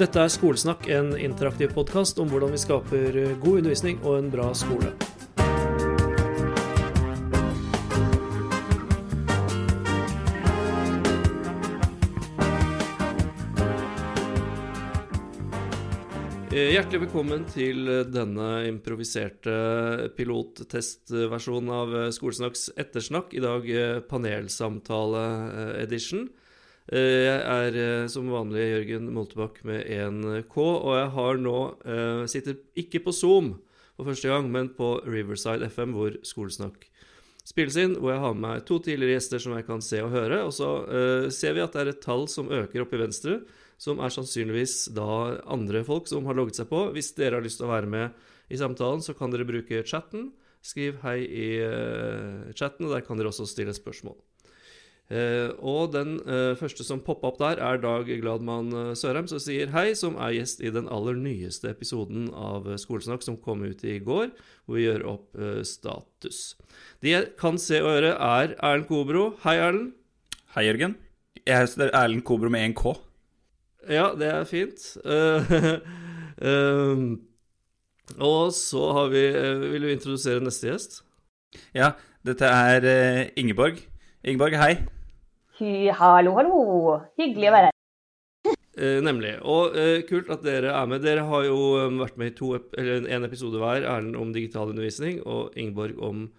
Dette er Skolesnakk, en interaktiv podkast om hvordan vi skaper god undervisning og en bra skole. Eh, hjertelig velkommen til denne improviserte pilottestversjonen av Skolesnakks ettersnakk. I dag eh, panelsamtale-edition. Eh, jeg er som vanlig Jørgen Moltebakk med 1K, og jeg har nå sitter ikke på Zoom for første gang, men på Riverside FM, hvor Skolesnakk spilles inn, hvor jeg har med meg to tidligere gjester som jeg kan se og høre. Og så ser vi at det er et tall som øker oppe i venstre som er sannsynligvis da andre folk som har logget seg på. Hvis dere har lyst til å være med i samtalen, så kan dere bruke chatten. Skriv hei i chatten, og der kan dere også stille spørsmål. Uh, og den uh, første som poppa opp der, er Dag Gladmann Sørheim, som sier hei, som er gjest i den aller nyeste episoden av Skolesnakk som kom ut i går, hvor vi gjør opp status. De jeg kan se og høre, er Erlend Kobro. Hei, Erlend. Hei, Jørgen. Jeg heter Erlend Kobro med én K. Ja, det er fint. Uh, og så har vi Vil du introdusere neste gjest? Ja, dette er Ingeborg. Ingeborg, hei. Hy, hallo, hallo. Hyggelig å være her. nemlig. Og kult at dere er med. Dere har jo um, vært med i to, eller en episode hver. Erlend om digital undervisning og Ingeborg om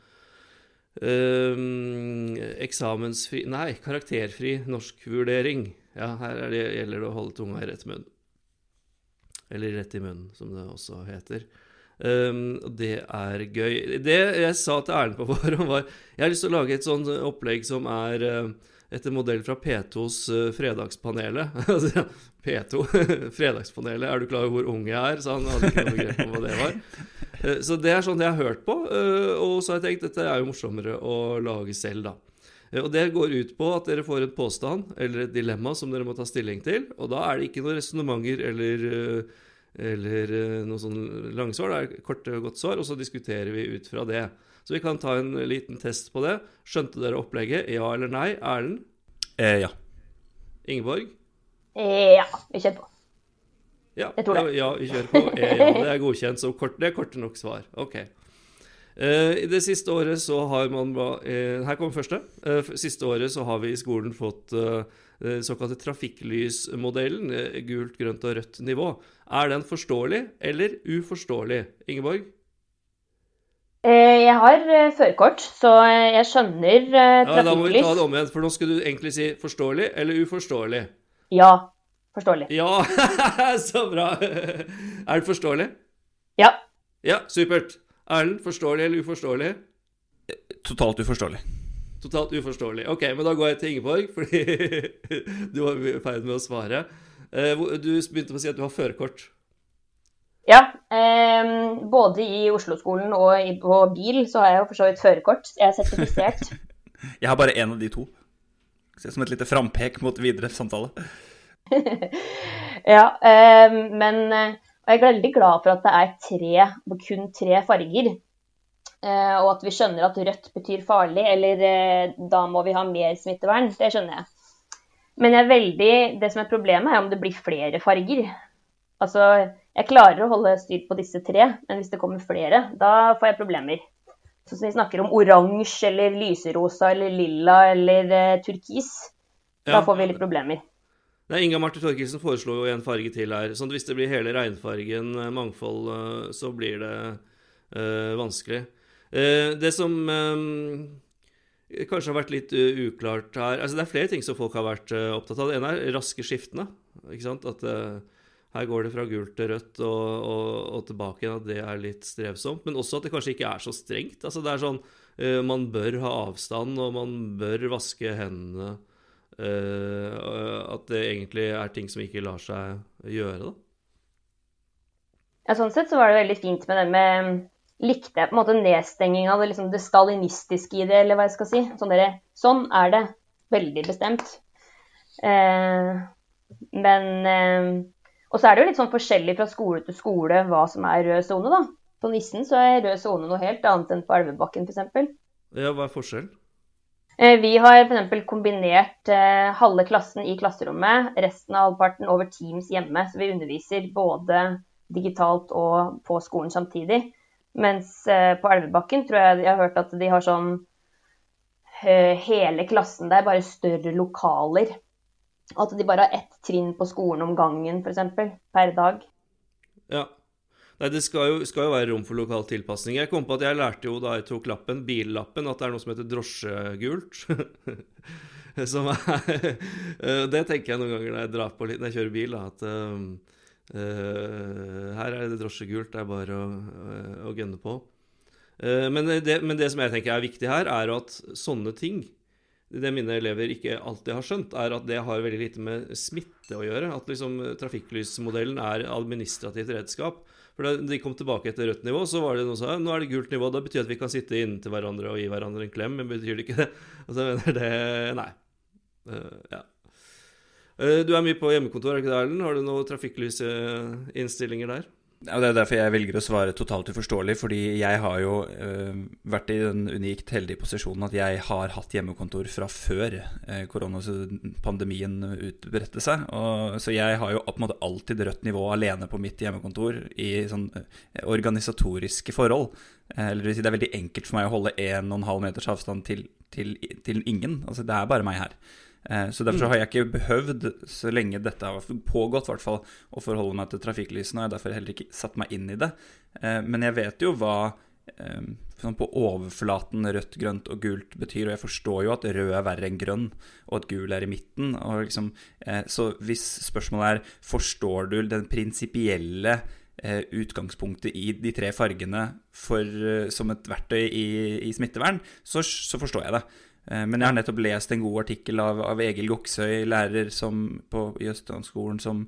eksamensfri Nei, karakterfri norskvurdering. Ja, her det, gjelder det å holde tunga i rett munn. Eller rett i munnen, som det også heter. Um, og det er gøy. Det jeg sa til Erlend på forhånd, var Jeg har lyst til å lage et sånt opplegg som er uh, etter modell fra P2s uh, Fredagspanelet. Altså, P2, Fredagspanelet. Er du klar over hvor ung jeg er? Så han hadde ikke noe grep om hva det var. Uh, så det er sånn jeg har hørt på. og så har jeg tenkt dette er jo morsommere å lage selv, da. Og Det går ut på at dere får en påstand eller et dilemma som dere må ta stilling til. Og da er det ikke noen resonnementer eller, eh, eller eh, noe sånn langsvar. Det er korte og godt svar, og så diskuterer vi ut fra det. Så vi kan ta en liten test på det. Skjønte dere opplegget? Ja eller nei? Erlend? Eh, ja. Ingeborg? Eh, ja. Vi kjører på. Ja, jeg tror det. Ja, vi kjører på. Eh, ja, det er godkjent. Så kort, det er korte nok svar. Ok. Uh, I det siste året så har man uh, Her kommer første. Uh, siste året så har vi i skolen fått såkalte trafikklysmodellen. gult, grønt og rødt nivå. Er den forståelig eller uforståelig? Ingeborg? Jeg har førerkort, så jeg skjønner trafikklys. Ja, da må vi ta det om igjen, for nå skal du egentlig si forståelig eller uforståelig? Ja. Forståelig. Ja, så bra. Er det forståelig? Ja. Ja, supert. Erlend, forståelig eller uforståelig? Totalt uforståelig. Totalt uforståelig. Ok, men da går jeg til Ingeborg, fordi du var i ferd med å svare. Eh, du begynte med å si at du har førerkort. Ja. Eh, både i Oslo-skolen og på bil så har jeg jo for så vidt førerkort. Jeg er sertifisert. jeg har bare én av de to. Som et lite frampek mot videre samtale. ja, eh, men eh, og jeg er veldig glad for at det er tre, kun tre farger. Eh, og at vi skjønner at rødt betyr farlig, eller eh, da må vi ha mer smittevern. Det skjønner jeg. Men jeg er veldig, det som er problemet, er om det blir flere farger. Altså, jeg klarer å holde styr på disse tre, men hvis det kommer flere, da får jeg problemer. Så hvis vi snakker om oransje eller lyserosa eller lilla eller eh, turkis, ja. da får vi litt problemer. Nei, Inga Marte Thorkildsen foreslo jo en farge til her. sånn at Hvis det blir hele regnfargen eh, mangfold, eh, så blir det uh, vanskelig. Eh, det som um, kanskje har vært litt uklart her altså Det er flere ting som folk har vært opptatt av. Det ene er raske skiftene. ikke sant? At her går det fra gult til rødt og, og, og, tilbake igjen. At det er litt strevsomt. Men også at det kanskje ikke er så strengt. Altså det er sånn Man bør ha avstand, og man bør vaske hendene. Uh, at det egentlig er ting som ikke lar seg gjøre, da. Ja, sånn sett så var det veldig fint med det med Likte jeg på en måte nedstenging av det, liksom det stalinistiske i det, eller hva jeg skal si. Sånn, dere, sånn er det. Veldig bestemt. Uh, men uh, Og så er det jo litt sånn forskjellig fra skole til skole hva som er rød sone, da. På Nissen så er rød sone noe helt annet enn på Elvebakken f.eks. Ja, hva er forskjellen? Eh, vi har f.eks. kombinert eh, halve klassen i klasserommet, resten av halvparten over Teams hjemme. Så vi underviser både digitalt og på skolen samtidig. Mens eh, på Elvebakken tror jeg jeg har hørt at de har sånn hele klassen der, bare større lokaler. At de bare har ett trinn på skolen om gangen, f.eks. per dag. Ja. Nei, det skal jo, skal jo, være rom for lokal tilpasning. Jeg kom på at jeg lærte jo da jeg tok lappen, billappen, at det er noe som heter drosjegult. som er Det tenker jeg noen ganger når jeg drar på litt når jeg kjører bil, da, at uh, her er det drosjegult, det er bare å, å gønne på. Uh, men, det, men det som jeg tenker er viktig her, er at sånne ting det mine elever ikke alltid har skjønt, er at det har veldig lite med smitte å gjøre. At liksom trafikklysmodellen er administrativt redskap. For da de kom tilbake etter rødt nivå, så var det noe sa Nå er det gult nivå. Da betyr det at vi kan sitte inntil hverandre og gi hverandre en klem. Men betyr det ikke det? Altså, mener det Nei. Uh, ja. Uh, du er mye på hjemmekontor, er ikke det, Erlend? Har du noen trafikklysinnstillinger der? Ja, Det er derfor jeg velger å svare totalt uforståelig. Fordi jeg har jo øh, vært i den unikt heldige posisjonen at jeg har hatt hjemmekontor fra før øh, koronapandemien utbredte seg. Og, så jeg har jo på en måte alltid rødt nivå alene på mitt hjemmekontor i sånn øh, organisatoriske forhold. Eller det er veldig enkelt for meg å holde 1,5 meters avstand til, til, til ingen. Altså det er bare meg her. Eh, så Derfor har jeg ikke behøvd, så lenge dette har pågått, hvert fall, å forholde meg til trafikklysene. Og jeg har derfor heller ikke satt meg inn i det. Eh, men jeg vet jo hva eh, sånn på overflaten rødt, grønt og gult betyr. Og jeg forstår jo at rød er verre enn grønn, og at gul er i midten. Liksom, så hvis spørsmålet er forstår du den prinsipielle utgangspunktet i de tre fargene for, som et verktøy i, i smittevern, så, så forstår jeg det. Eh, men jeg har nettopp lest en god artikkel av, av Egil Goksøy, lærer som, på, i Østlandsskolen, som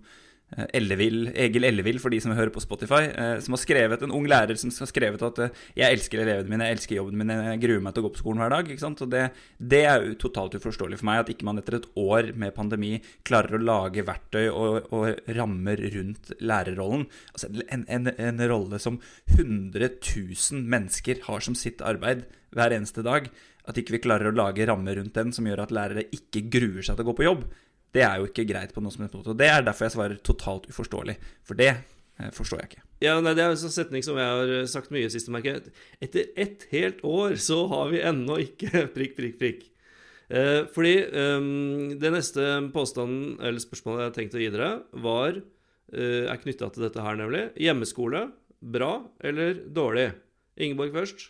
eh, Ellevill, Egil Ellevill, for de som hører på Spotify, eh, som har skrevet, en ung lærer som har skrevet at 'jeg elsker elevene mine, jeg elsker jobben min, jeg gruer meg til å gå på skolen hver dag'. ikke sant? Og det, det er jo totalt uforståelig for meg at ikke man etter et år med pandemi klarer å lage verktøy og, og rammer rundt lærerrollen. Altså en, en, en rolle som 100 000 mennesker har som sitt arbeid hver eneste dag. At ikke vi klarer å lage rammer rundt den som gjør at lærere ikke gruer seg til å gå på jobb, det er jo ikke greit på noen som helst måte. Og det er derfor jeg svarer totalt uforståelig. For det eh, forstår jeg ikke. Ja, nei, Det er en sånn setning som jeg har eh, sagt mye siste merke. Etter ett helt år så har vi ennå ikke prikk, prikk, prikk. Eh, fordi eh, det neste påstanden, eller spørsmålet jeg har tenkt å gi dere, var, eh, er knytta til dette her, nemlig. Hjemmeskole. Bra eller dårlig? Ingeborg først.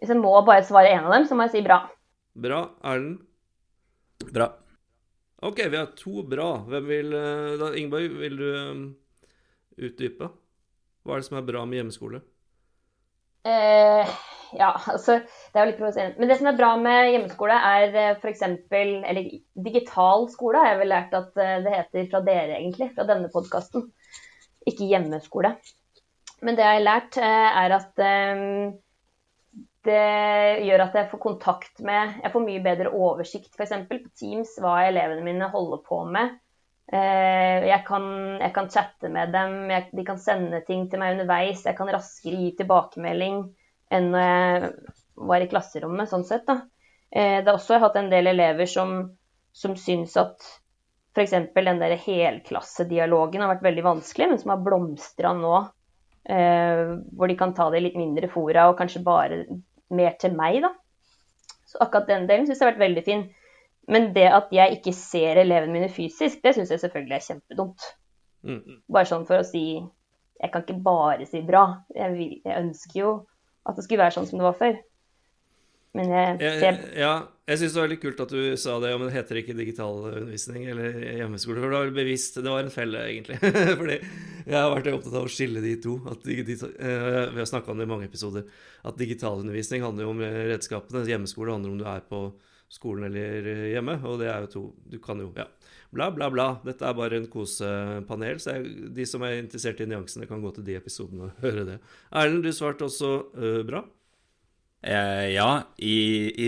Hvis jeg må bare svare én av dem, så må jeg si bra. Bra. Erlend? Bra. OK, vi har to bra. Hvem vil eh, da, Ingeborg, vil du um, utdype? Hva er det som er bra med hjemmeskole? Eh, ja, altså Det er jo litt provoserende. Men det som er bra med hjemmeskole, er eh, f.eks. Eller digital skole har jeg vel lært at det heter fra dere, egentlig. Fra denne podkasten. Ikke hjemmeskole. Men det jeg har lært, er at um, det gjør at jeg får kontakt med Jeg får mye bedre oversikt, f.eks. på Teams, hva elevene mine holder på med. Eh, jeg kan, jeg kan chatte med dem, jeg, de kan sende ting til meg underveis. Jeg kan raskere gi tilbakemelding enn når jeg var i klasserommet, sånn sett. da. Eh, det har også hatt en del elever som, som syns at f.eks. den der helklassedialogen har vært veldig vanskelig, men som har blomstra nå. Eh, hvor de kan ta det i litt mindre fora og kanskje bare mer til meg, da. Så akkurat den delen syns jeg har vært veldig fin. Men det at jeg ikke ser elevene mine fysisk, det syns jeg selvfølgelig er kjempedumt. Mm. Bare sånn for å si Jeg kan ikke bare si bra. Jeg, jeg ønsker jo at det skulle være sånn som det var før. Men jeg jeg... Ja, jeg syns det var veldig kult at du sa det, men det heter ikke digital undervisning eller hjemmeskole. For det var bevisst Det var en felle, egentlig. Fordi jeg har vært opptatt av å skille de to. At digital, uh, vi har snakka om det i mange episoder. At digitalundervisning handler jo om redskapene. Hjemmeskole handler om du er på skolen eller hjemme. Og det er jo to Du kan jo Ja. Bla, bla, bla. Dette er bare en kosepanel, så jeg, de som er interessert i nyansene, kan gå til de episodene og høre det. Erlend, du svarte også uh, bra. Eh, ja, i,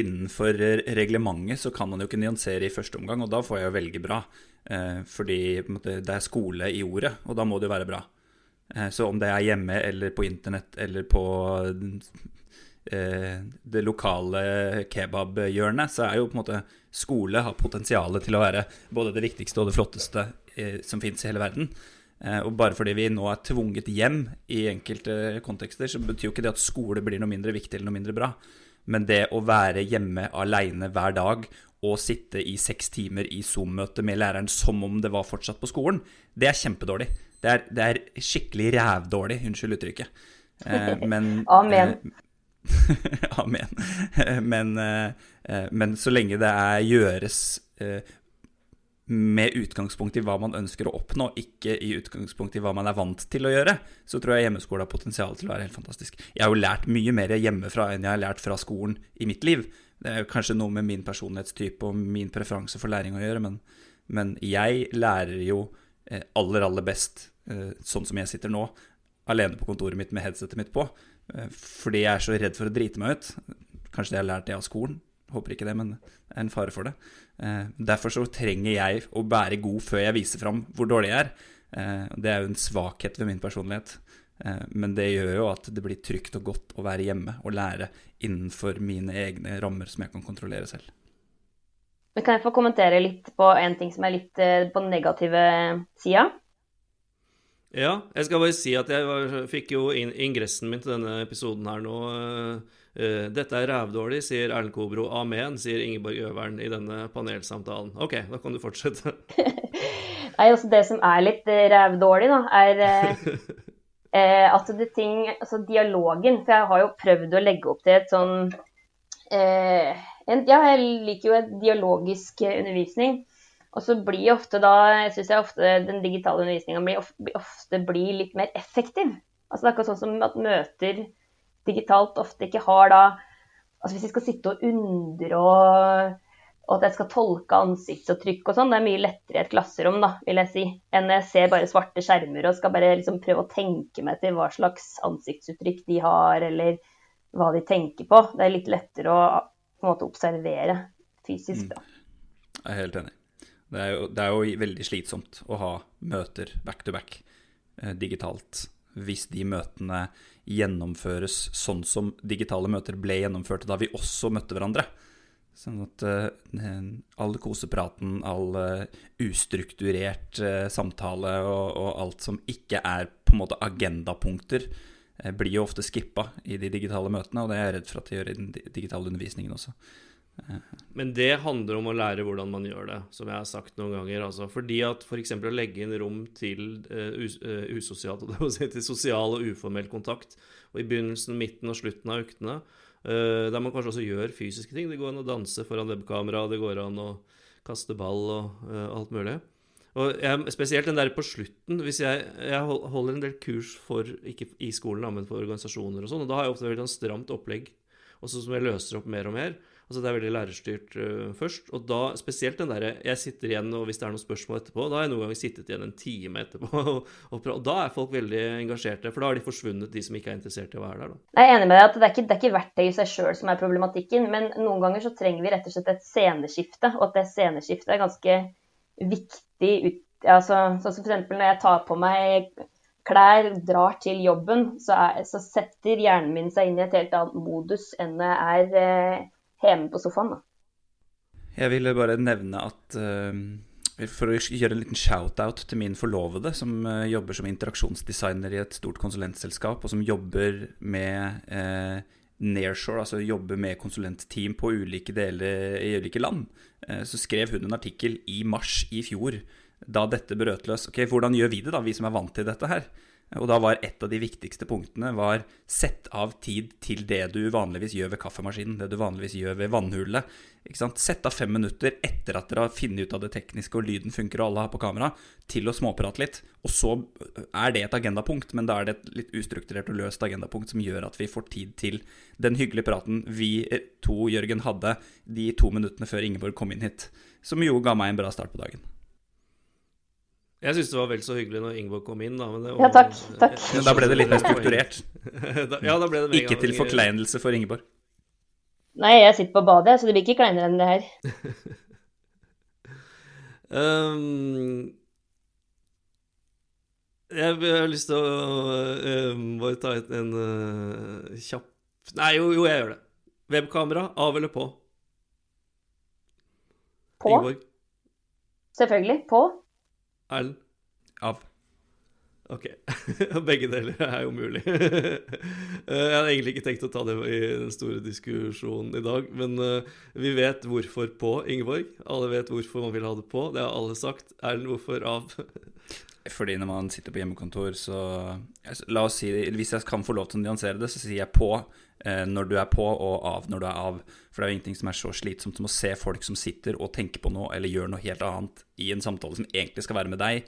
innenfor reglementet så kan man jo ikke nyansere i første omgang, og da får jeg velge bra. Eh, fordi det er skole i ordet, og da må det jo være bra. Eh, så om det er hjemme eller på internett eller på eh, det lokale kebabhjørnet, så er jo på en måte skole har potensial til å være både det viktigste og det flotteste eh, som fins i hele verden. Eh, og bare fordi vi nå er tvunget hjem i enkelte kontekster, så betyr jo ikke det at skole blir noe mindre viktig eller noe mindre bra. Men det å være hjemme aleine hver dag og sitte i seks timer i Zoom-møte med læreren som om det var fortsatt på skolen, det er kjempedårlig. Det er, det er skikkelig rævdårlig, unnskyld uttrykket. Eh, men Amen. Eh, amen. men, eh, men så lenge det er gjøres med utgangspunkt i hva man ønsker å oppnå, ikke i utgangspunkt i hva man er vant til å gjøre, så tror jeg hjemmeskole har potensial til å være helt fantastisk. Jeg har jo lært mye mer hjemmefra enn jeg har lært fra skolen i mitt liv. Det er jo kanskje noe med min personlighetstype og min preferanse for læring å gjøre, men, men jeg lærer jo eh, aller, aller best eh, sånn som jeg sitter nå, alene på kontoret mitt med headsetet mitt på, eh, fordi jeg er så redd for å drite meg ut. Kanskje det jeg har lært det av skolen, håper ikke det, men det er en fare for det. Derfor så trenger jeg å være god før jeg viser fram hvor dårlig jeg er. Det er jo en svakhet ved min personlighet. Eh, men det gjør jo at det blir trygt og godt å være hjemme og lære innenfor mine egne rammer som jeg kan kontrollere selv. Men kan jeg få kommentere litt på en ting som er litt eh, på den negative sida? Ja, jeg skal bare si at jeg var, fikk jo ingressen min til denne episoden her nå. Uh, dette er rævdårlig, sier Erlend Kobro. Amen, sier Ingeborg Øvern i denne panelsamtalen. OK, da kan du fortsette. Nei, altså, Det som er litt rævdårlig, da, er eh, at det ting Altså dialogen. For jeg har jo prøvd å legge opp til et sånn eh, en, Ja, jeg liker jo en dialogisk undervisning. Og så blir ofte da syns jeg ofte den digitale undervisninga ofte blir litt mer effektiv. Altså Det er akkurat sånn som at møter digitalt ofte ikke har da Altså Hvis vi skal sitte og undre og og at jeg skal tolke ansiktsuttrykk og sånn, det er mye lettere i et klasserom, da, vil jeg si, enn jeg ser bare svarte skjermer og skal bare liksom prøve å tenke meg til hva slags ansiktsuttrykk de har, eller hva de tenker på. Det er litt lettere å på en måte observere fysisk, da. Mm. Jeg er helt enig. Det er, jo, det er jo veldig slitsomt å ha møter back to back eh, digitalt hvis de møtene gjennomføres sånn som digitale møter ble gjennomført da vi også møtte hverandre. Sånn at uh, all kosepraten, all uh, ustrukturert uh, samtale og, og, alt som ikke er på en måte agendapunkter, blir jo ofte skippa i de digitale møtene, og det er jeg redd for at de gjør i den digitale undervisningen også. Men det handler om å lære hvordan man gjør det, som jeg har sagt noen ganger. Altså, fordi at f.eks. Å legge inn rom til us usosialt, til sosial og uformell kontakt, og i begynnelsen, midten og slutten av øktene, Uh, der man kanskje også gjør fysiske ting. Det går an å danse foran webkamera, det går an å kaste ball og uh, alt mulig. Og jeg, Spesielt den der på slutten. hvis Jeg, jeg holder en del kurs for, ikke i skolen, men for organisasjoner og sånn, og da har jeg ofte veldig sånn stramt opplegg, også som jeg løser opp mer og mer. Altså Det er veldig lærerstyrt uh, først. Og da spesielt den derre Jeg sitter igjen, og hvis det er noen spørsmål etterpå, da har jeg noen ganger sittet igjen en time etterpå. Og, og, og, da er folk veldig engasjerte, for da har de forsvunnet, de som ikke er interessert i å være der. Da. Jeg er enig med deg at det er ikke, det ikke verktøy i seg sjøl som er problematikken, men noen ganger så trenger vi rett og slett et sceneskifte, og at det sceneskiftet er ganske viktig ut, altså, Sånn som f.eks. når jeg tar på meg klær, drar til jobben, så, er, så, setter hjernen min seg inn i et helt annet modus enn det er eh, hjemme på sofaen. da. Jeg ville bare nevne at uh, For å gjøre en liten shout-out til min forlovede, som uh, jobber som interaksjonsdesigner i et stort konsulentselskap, og som jobber med uh, nearshore, altså jobber med konsulentteam på ulike deler i ulike land, så skrev hun en artikkel i mars i fjor da dette brøt løs. Ok, Hvordan gjør vi det, da, vi som er vant til dette her? Og da var et av de viktigste punktene var sett av tid til det du vanligvis gjør ved kaffemaskinen, det du vanligvis gjør ved vannhullet. Sett av fem minutter etter at dere har funnet ut av det tekniske og lyden funker og alle har på kamera, til å småprate litt. Og så er det et agendapunkt, men da er det et litt ustrukturert og løst agendapunkt som gjør at vi får tid til den hyggelige praten vi to, Jørgen, hadde de to minuttene før Ingeborg kom inn hit. Som jo ga meg en bra start på dagen. Jeg syns det var vel så hyggelig når Ingeborg kom inn. Da, var, ja, takk, takk. Men da ble det litt mer strukturert. ja, da ble det Ikke til forkleinelse for Ingeborg. Nei, jeg sitter på badet, så det blir ikke kleinere enn det her. um, jeg har lyst til å uh, bare ta en uh, kjapp Nei, jo, jo, jeg gjør det. Webkamera, av eller på? På. Ingeborg? Selvfølgelig. På. Erlend? Av. Ok. Begge deler er jo mulig. jeg hadde egentlig ikke tenkt å ta det i den store diskusjonen i dag, men eh, vi vet hvorfor på, Ingeborg. Alle vet hvorfor man vil ha det på. Det har alle sagt. Erlend, hvorfor av? Fordi når man sitter på hjemmekontor, så La oss si, hvis jeg kan få lov til å nyansere det, så sier jeg på eh, når du er på, og av når du er av. For det er jo ingenting som er så slitsomt som å se folk som sitter og tenker på noe eller gjør noe helt annet i en samtale som egentlig skal være med deg,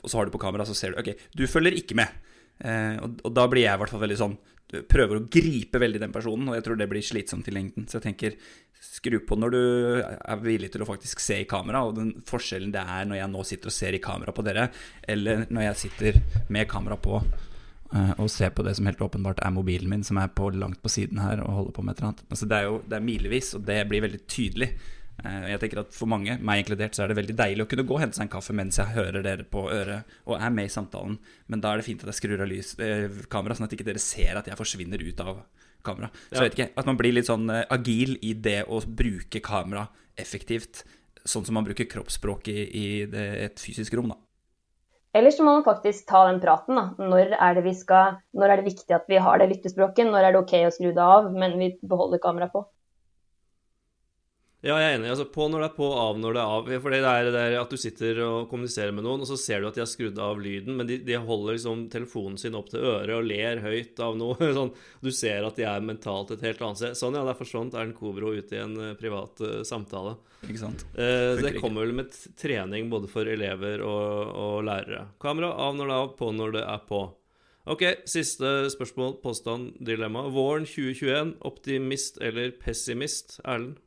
og så har du på kamera, så ser du OK, du følger ikke med. Eh, og, og, da blir jeg i hvert fall veldig sånn Prøver å gripe veldig den personen, og jeg tror det blir slitsomt i lengden. Så jeg tenker skru på når du er villig til å faktisk se i kamera, og den forskjellen det er når jeg nå sitter og ser i kamera på dere, eller når jeg sitter med kamera på eh, og ser på det som helt åpenbart er mobilen min, som er på langt på siden her og holder på med et eller annet. Altså, det er jo det er milevis, og det blir veldig tydelig. Eh, jeg tenker at For mange, meg inkludert, så er det veldig deilig å kunne gå og hente seg en kaffe mens jeg hører dere på øret og er med i samtalen. Men da er det fint at jeg skrur av lys, eh, kamera, sånn at ikke dere ser at jeg forsvinner ut av kamera. Så Ja. jeg vet ikke, At man blir litt sånn eh, agil i det å bruke kamera effektivt. Sånn som man bruker kroppsspråk i, i det, et fysisk rom. da. Eller så må man faktisk ta den praten. da. Når er det vi skal, når er det viktig at vi har det lyttespråket? Når er det OK å skru det av, men vi beholder kameraet på? Ja, jeg er enig. altså På når det er på, av når det er av. Fordi det er det der at du sitter og kommuniserer med noen, og så ser du at de har skrudd av lyden, men de, de holder liksom telefonen sin opp til øret og ler høyt av noe. sånn, Du ser at de er mentalt et helt annet sted. Sånn, ja, der forsvant Erlend Kobro ut i en eh, privat uh, samtale. Ikke sant? Eh, det kommer vel med trening både for elever og, og lærere. Kamera av når det er av, på når det er på. Ok, siste spørsmål, påstand, dilemma. Våren 2021, optimist eller pessimist? Erlend?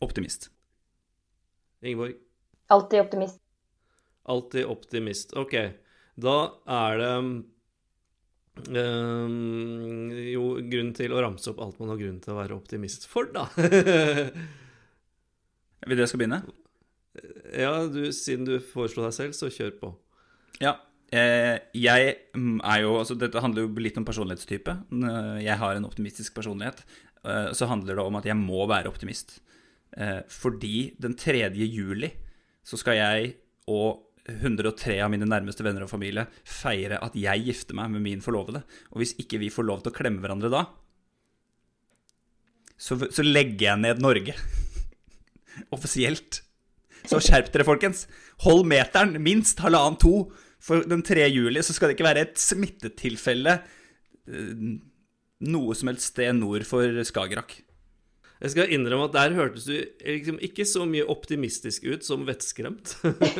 Optimist. Ingeborg? Alltid optimist. Alltid optimist. Ok, da er det um, jo grunn til å ramse opp alt man har grunn til å være optimist for, da. Vil dere skal begynne? ja, du, siden du foreslo deg selv, så kjør på. Ja. Eh, jeg mm, er jo Altså, dette handler jo litt om personlighetstype. Eh, Jeg har en optimistisk personlighet. Eh, Så handler det om at jeg må være optimist. Eh, Fordi den 3. juli så skal jeg og 103 av mine nærmeste venner og familie feire at jeg gifter meg med min forlovede. Og hvis ikke vi får lov til å klemme hverandre da, så, så legger jeg ned Norge. Offisielt. Så skjerp dere, folkens. Hold meteren, minst halvannen to. For den 3. juli så skal det ikke være et smittetilfelle eh, noe som helst sted nord for Skagerrak. Jeg skal innrømme at der hørtes du liksom ikke så mye optimistisk ut som vettskremt.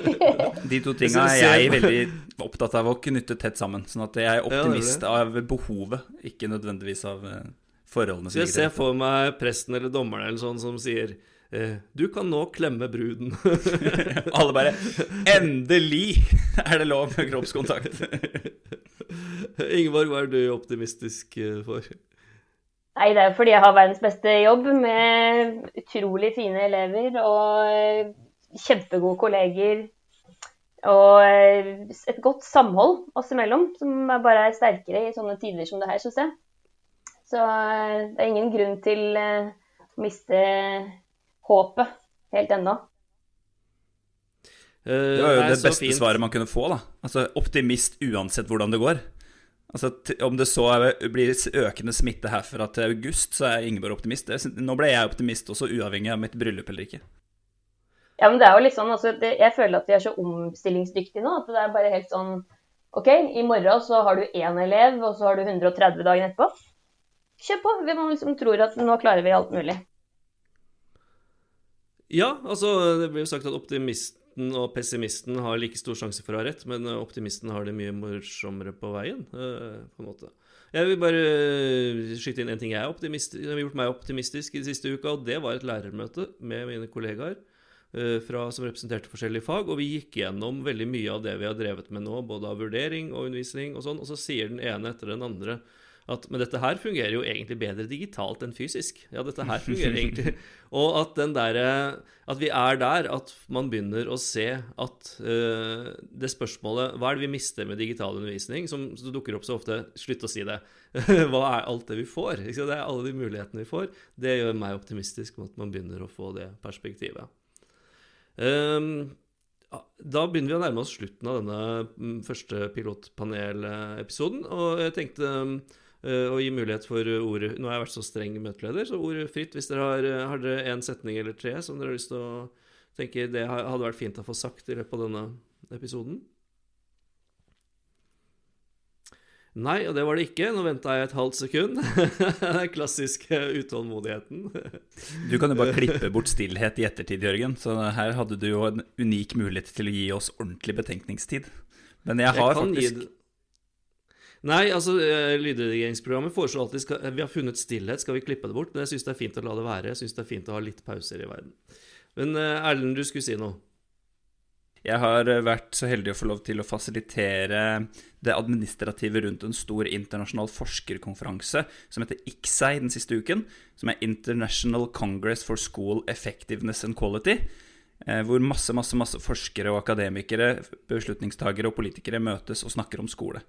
De to tinga er jeg veldig opptatt av å knytte tett sammen. Sånn at jeg er det er optimist av behovet, ikke nødvendigvis av eh, forholdene Så som jeg ser for meg presten eller dommeren eller sånn som sier eh, Du kan nå klemme bruden. Alle bare Endelig er det lov med kroppskontakt! Ingeborg, hva er du optimistisk eh, for? Nei, det er fordi jeg har verdens beste jobb med utrolig fine elever og kjempegode kolleger. Og eh, et godt samhold oss imellom, som er bare er sterkere i sånne tider som det her, syns jeg. Så eh, det er ingen grunn til eh, å miste håpet helt ennå. Eh, Det var jo det beste fint. svaret man kunne få, da. Altså optimist uansett hvordan det går. Altså Om det så blir økende smitte herfra til august, så er Ingeborg optimist. Nå ble jeg optimist også, uavhengig av mitt bryllup eller ikke. Ja, men det er jo litt sånn, altså, det, Jeg føler at vi er så omstillingsdyktige nå. At det er bare helt sånn OK, i morgen så har du én elev, og så har du 130 dager etterpå. Kjør på. Vi må liksom tror at nå klarer vi alt mulig. Ja, altså det blir jo sagt at optimisten og pessimisten har like stor sjanse for å ha rett, men eh, optimisten har det mye morsommere på veien, eh, på en måte. Jeg vil bare eh, skyte inn en ting jeg er optimist, har gjort meg optimistisk i den siste uka, og det var et lærermøte med mine kollegaer fra, som representerte forskjellige fag, og vi gikk gjennom veldig mye av det vi har drevet med nå, både av vurdering og undervisning og sånn, og så sier den ene etter den andre at Men dette her fungerer jo egentlig bedre digitalt enn fysisk. Ja, dette her fungerer egentlig Og at den derre At vi er der at man begynner å se at uh, det spørsmålet Hva er det vi mister med digital undervisning? Som, dukker opp så ofte. Slutt å si det. Hva er alt det vi får? Det er alle de mulighetene vi får. Det gjør meg optimistisk med at man begynner å få det perspektivet. Um, da begynner vi å nærme oss slutten av denne mm, første pilotpanelepisoden. Og jeg tenkte uh, å gi mulighet for ordet Nå har jeg vært så streng møteleder, så ordet fritt. Hvis dere har, har dere en setning eller tre som dere har lyst til å tenke det hadde vært fint å få sagt i løpet av denne episoden. Nei, og det var det ikke. Nå venta jeg et halvt sekund. Den klassiske utålmodigheten. Du kan jo bare klippe bort stillhet i ettertid, Jørgen. Så her hadde du jo en unik mulighet til å gi oss ordentlig betenkningstid. Men jeg har jeg faktisk Nei, altså, eh, lydredigeringsprogrammet foreslår alltid skal, Vi har funnet stillhet, skal vi klippe det bort? Men jeg syns det er fint å la det være. Jeg syns det er fint å ha litt pauser i verden. Men eh, Erlend, du skulle si noe? Jeg har eh, vært så heldig å få lov til å fasilitere det administrative rundt en stor internasjonal forskerkonferanse som heter ICSEI den siste uken, som er International Congress for School Effectiveness and Quality. Eh, hvor masse masse, masse forskere og akademikere, beslutningstagere og politikere møtes og snakker om skole.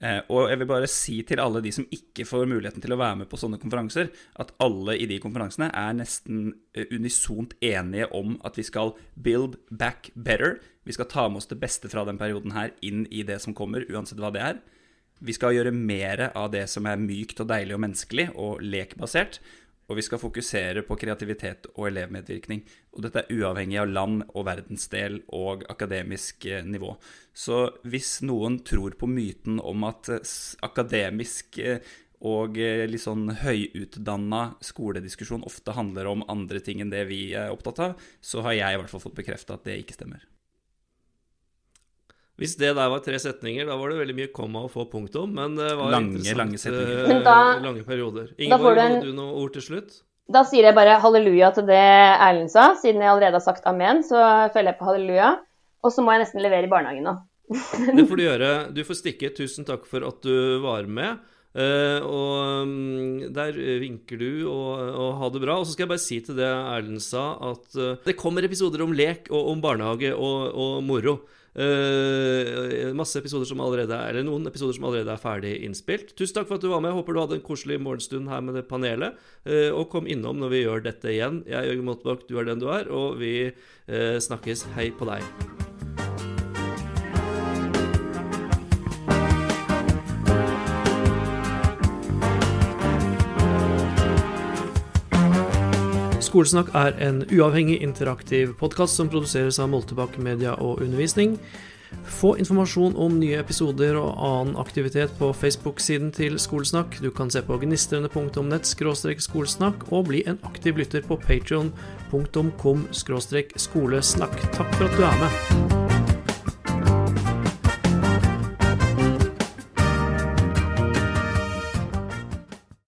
Eh, og jeg vil bare si til alle de som ikke får muligheten til å være med på sånne konferanser, at alle i de konferansene er nesten eh, unisont enige om at vi skal build back better. Vi skal ta med oss det beste fra den perioden her inn i det som kommer, uansett hva det er. Vi skal gjøre mer av det som er mykt og deilig og menneskelig og lekbasert og vi skal fokusere på kreativitet og elevmedvirkning. Og dette er uavhengig av land og verdensdel og akademisk eh, nivå. Så hvis noen tror på myten om at eh, akademisk eh, og litt sånn høyutdanna skolediskusjon ofte handler om andre ting enn det vi er opptatt av, så har jeg i hvert fall fått bekrefta at det ikke stemmer. Hvis det der var tre setninger, da var det veldig mye komma og få punktum. Men det var lange, lange setninger. Da, lange perioder. Ingeborg, hadde du noen ord til slutt? Da sier jeg bare halleluja til det Erlend sa. Siden jeg allerede har sagt amen, så følger jeg på halleluja. Og så må jeg nesten levere i barnehagen nå. det får du gjøre. Du får stikke. Tusen takk for at du var med. Uh, og um, der vinker du, og, og, ha det bra. Og så skal jeg bare si til det Erlend sa, at uh, det kommer episoder om lek og om barnehage og, og moro. Uh, masse episoder som allerede er, eller Noen episoder som allerede er ferdig innspilt. Tusen takk for at du var med. Håper du hadde en koselig morgenstund her med det panelet. Uh, og kom innom når vi gjør dette igjen. Jeg er Jørgen Moltbakk, du er den du er, og vi uh, snakkes. Hei på deg. Skolesnakk er en uavhengig, interaktiv podkast som produseres av Moltebakk Media og Undervisning. Få informasjon om nye episoder og annen aktivitet på Facebook-siden til Skolesnakk. Du kan se på gnistrende.nett skolesnakk og bli en aktiv lytter på patreon.com skolesnakk. Takk for at du er med.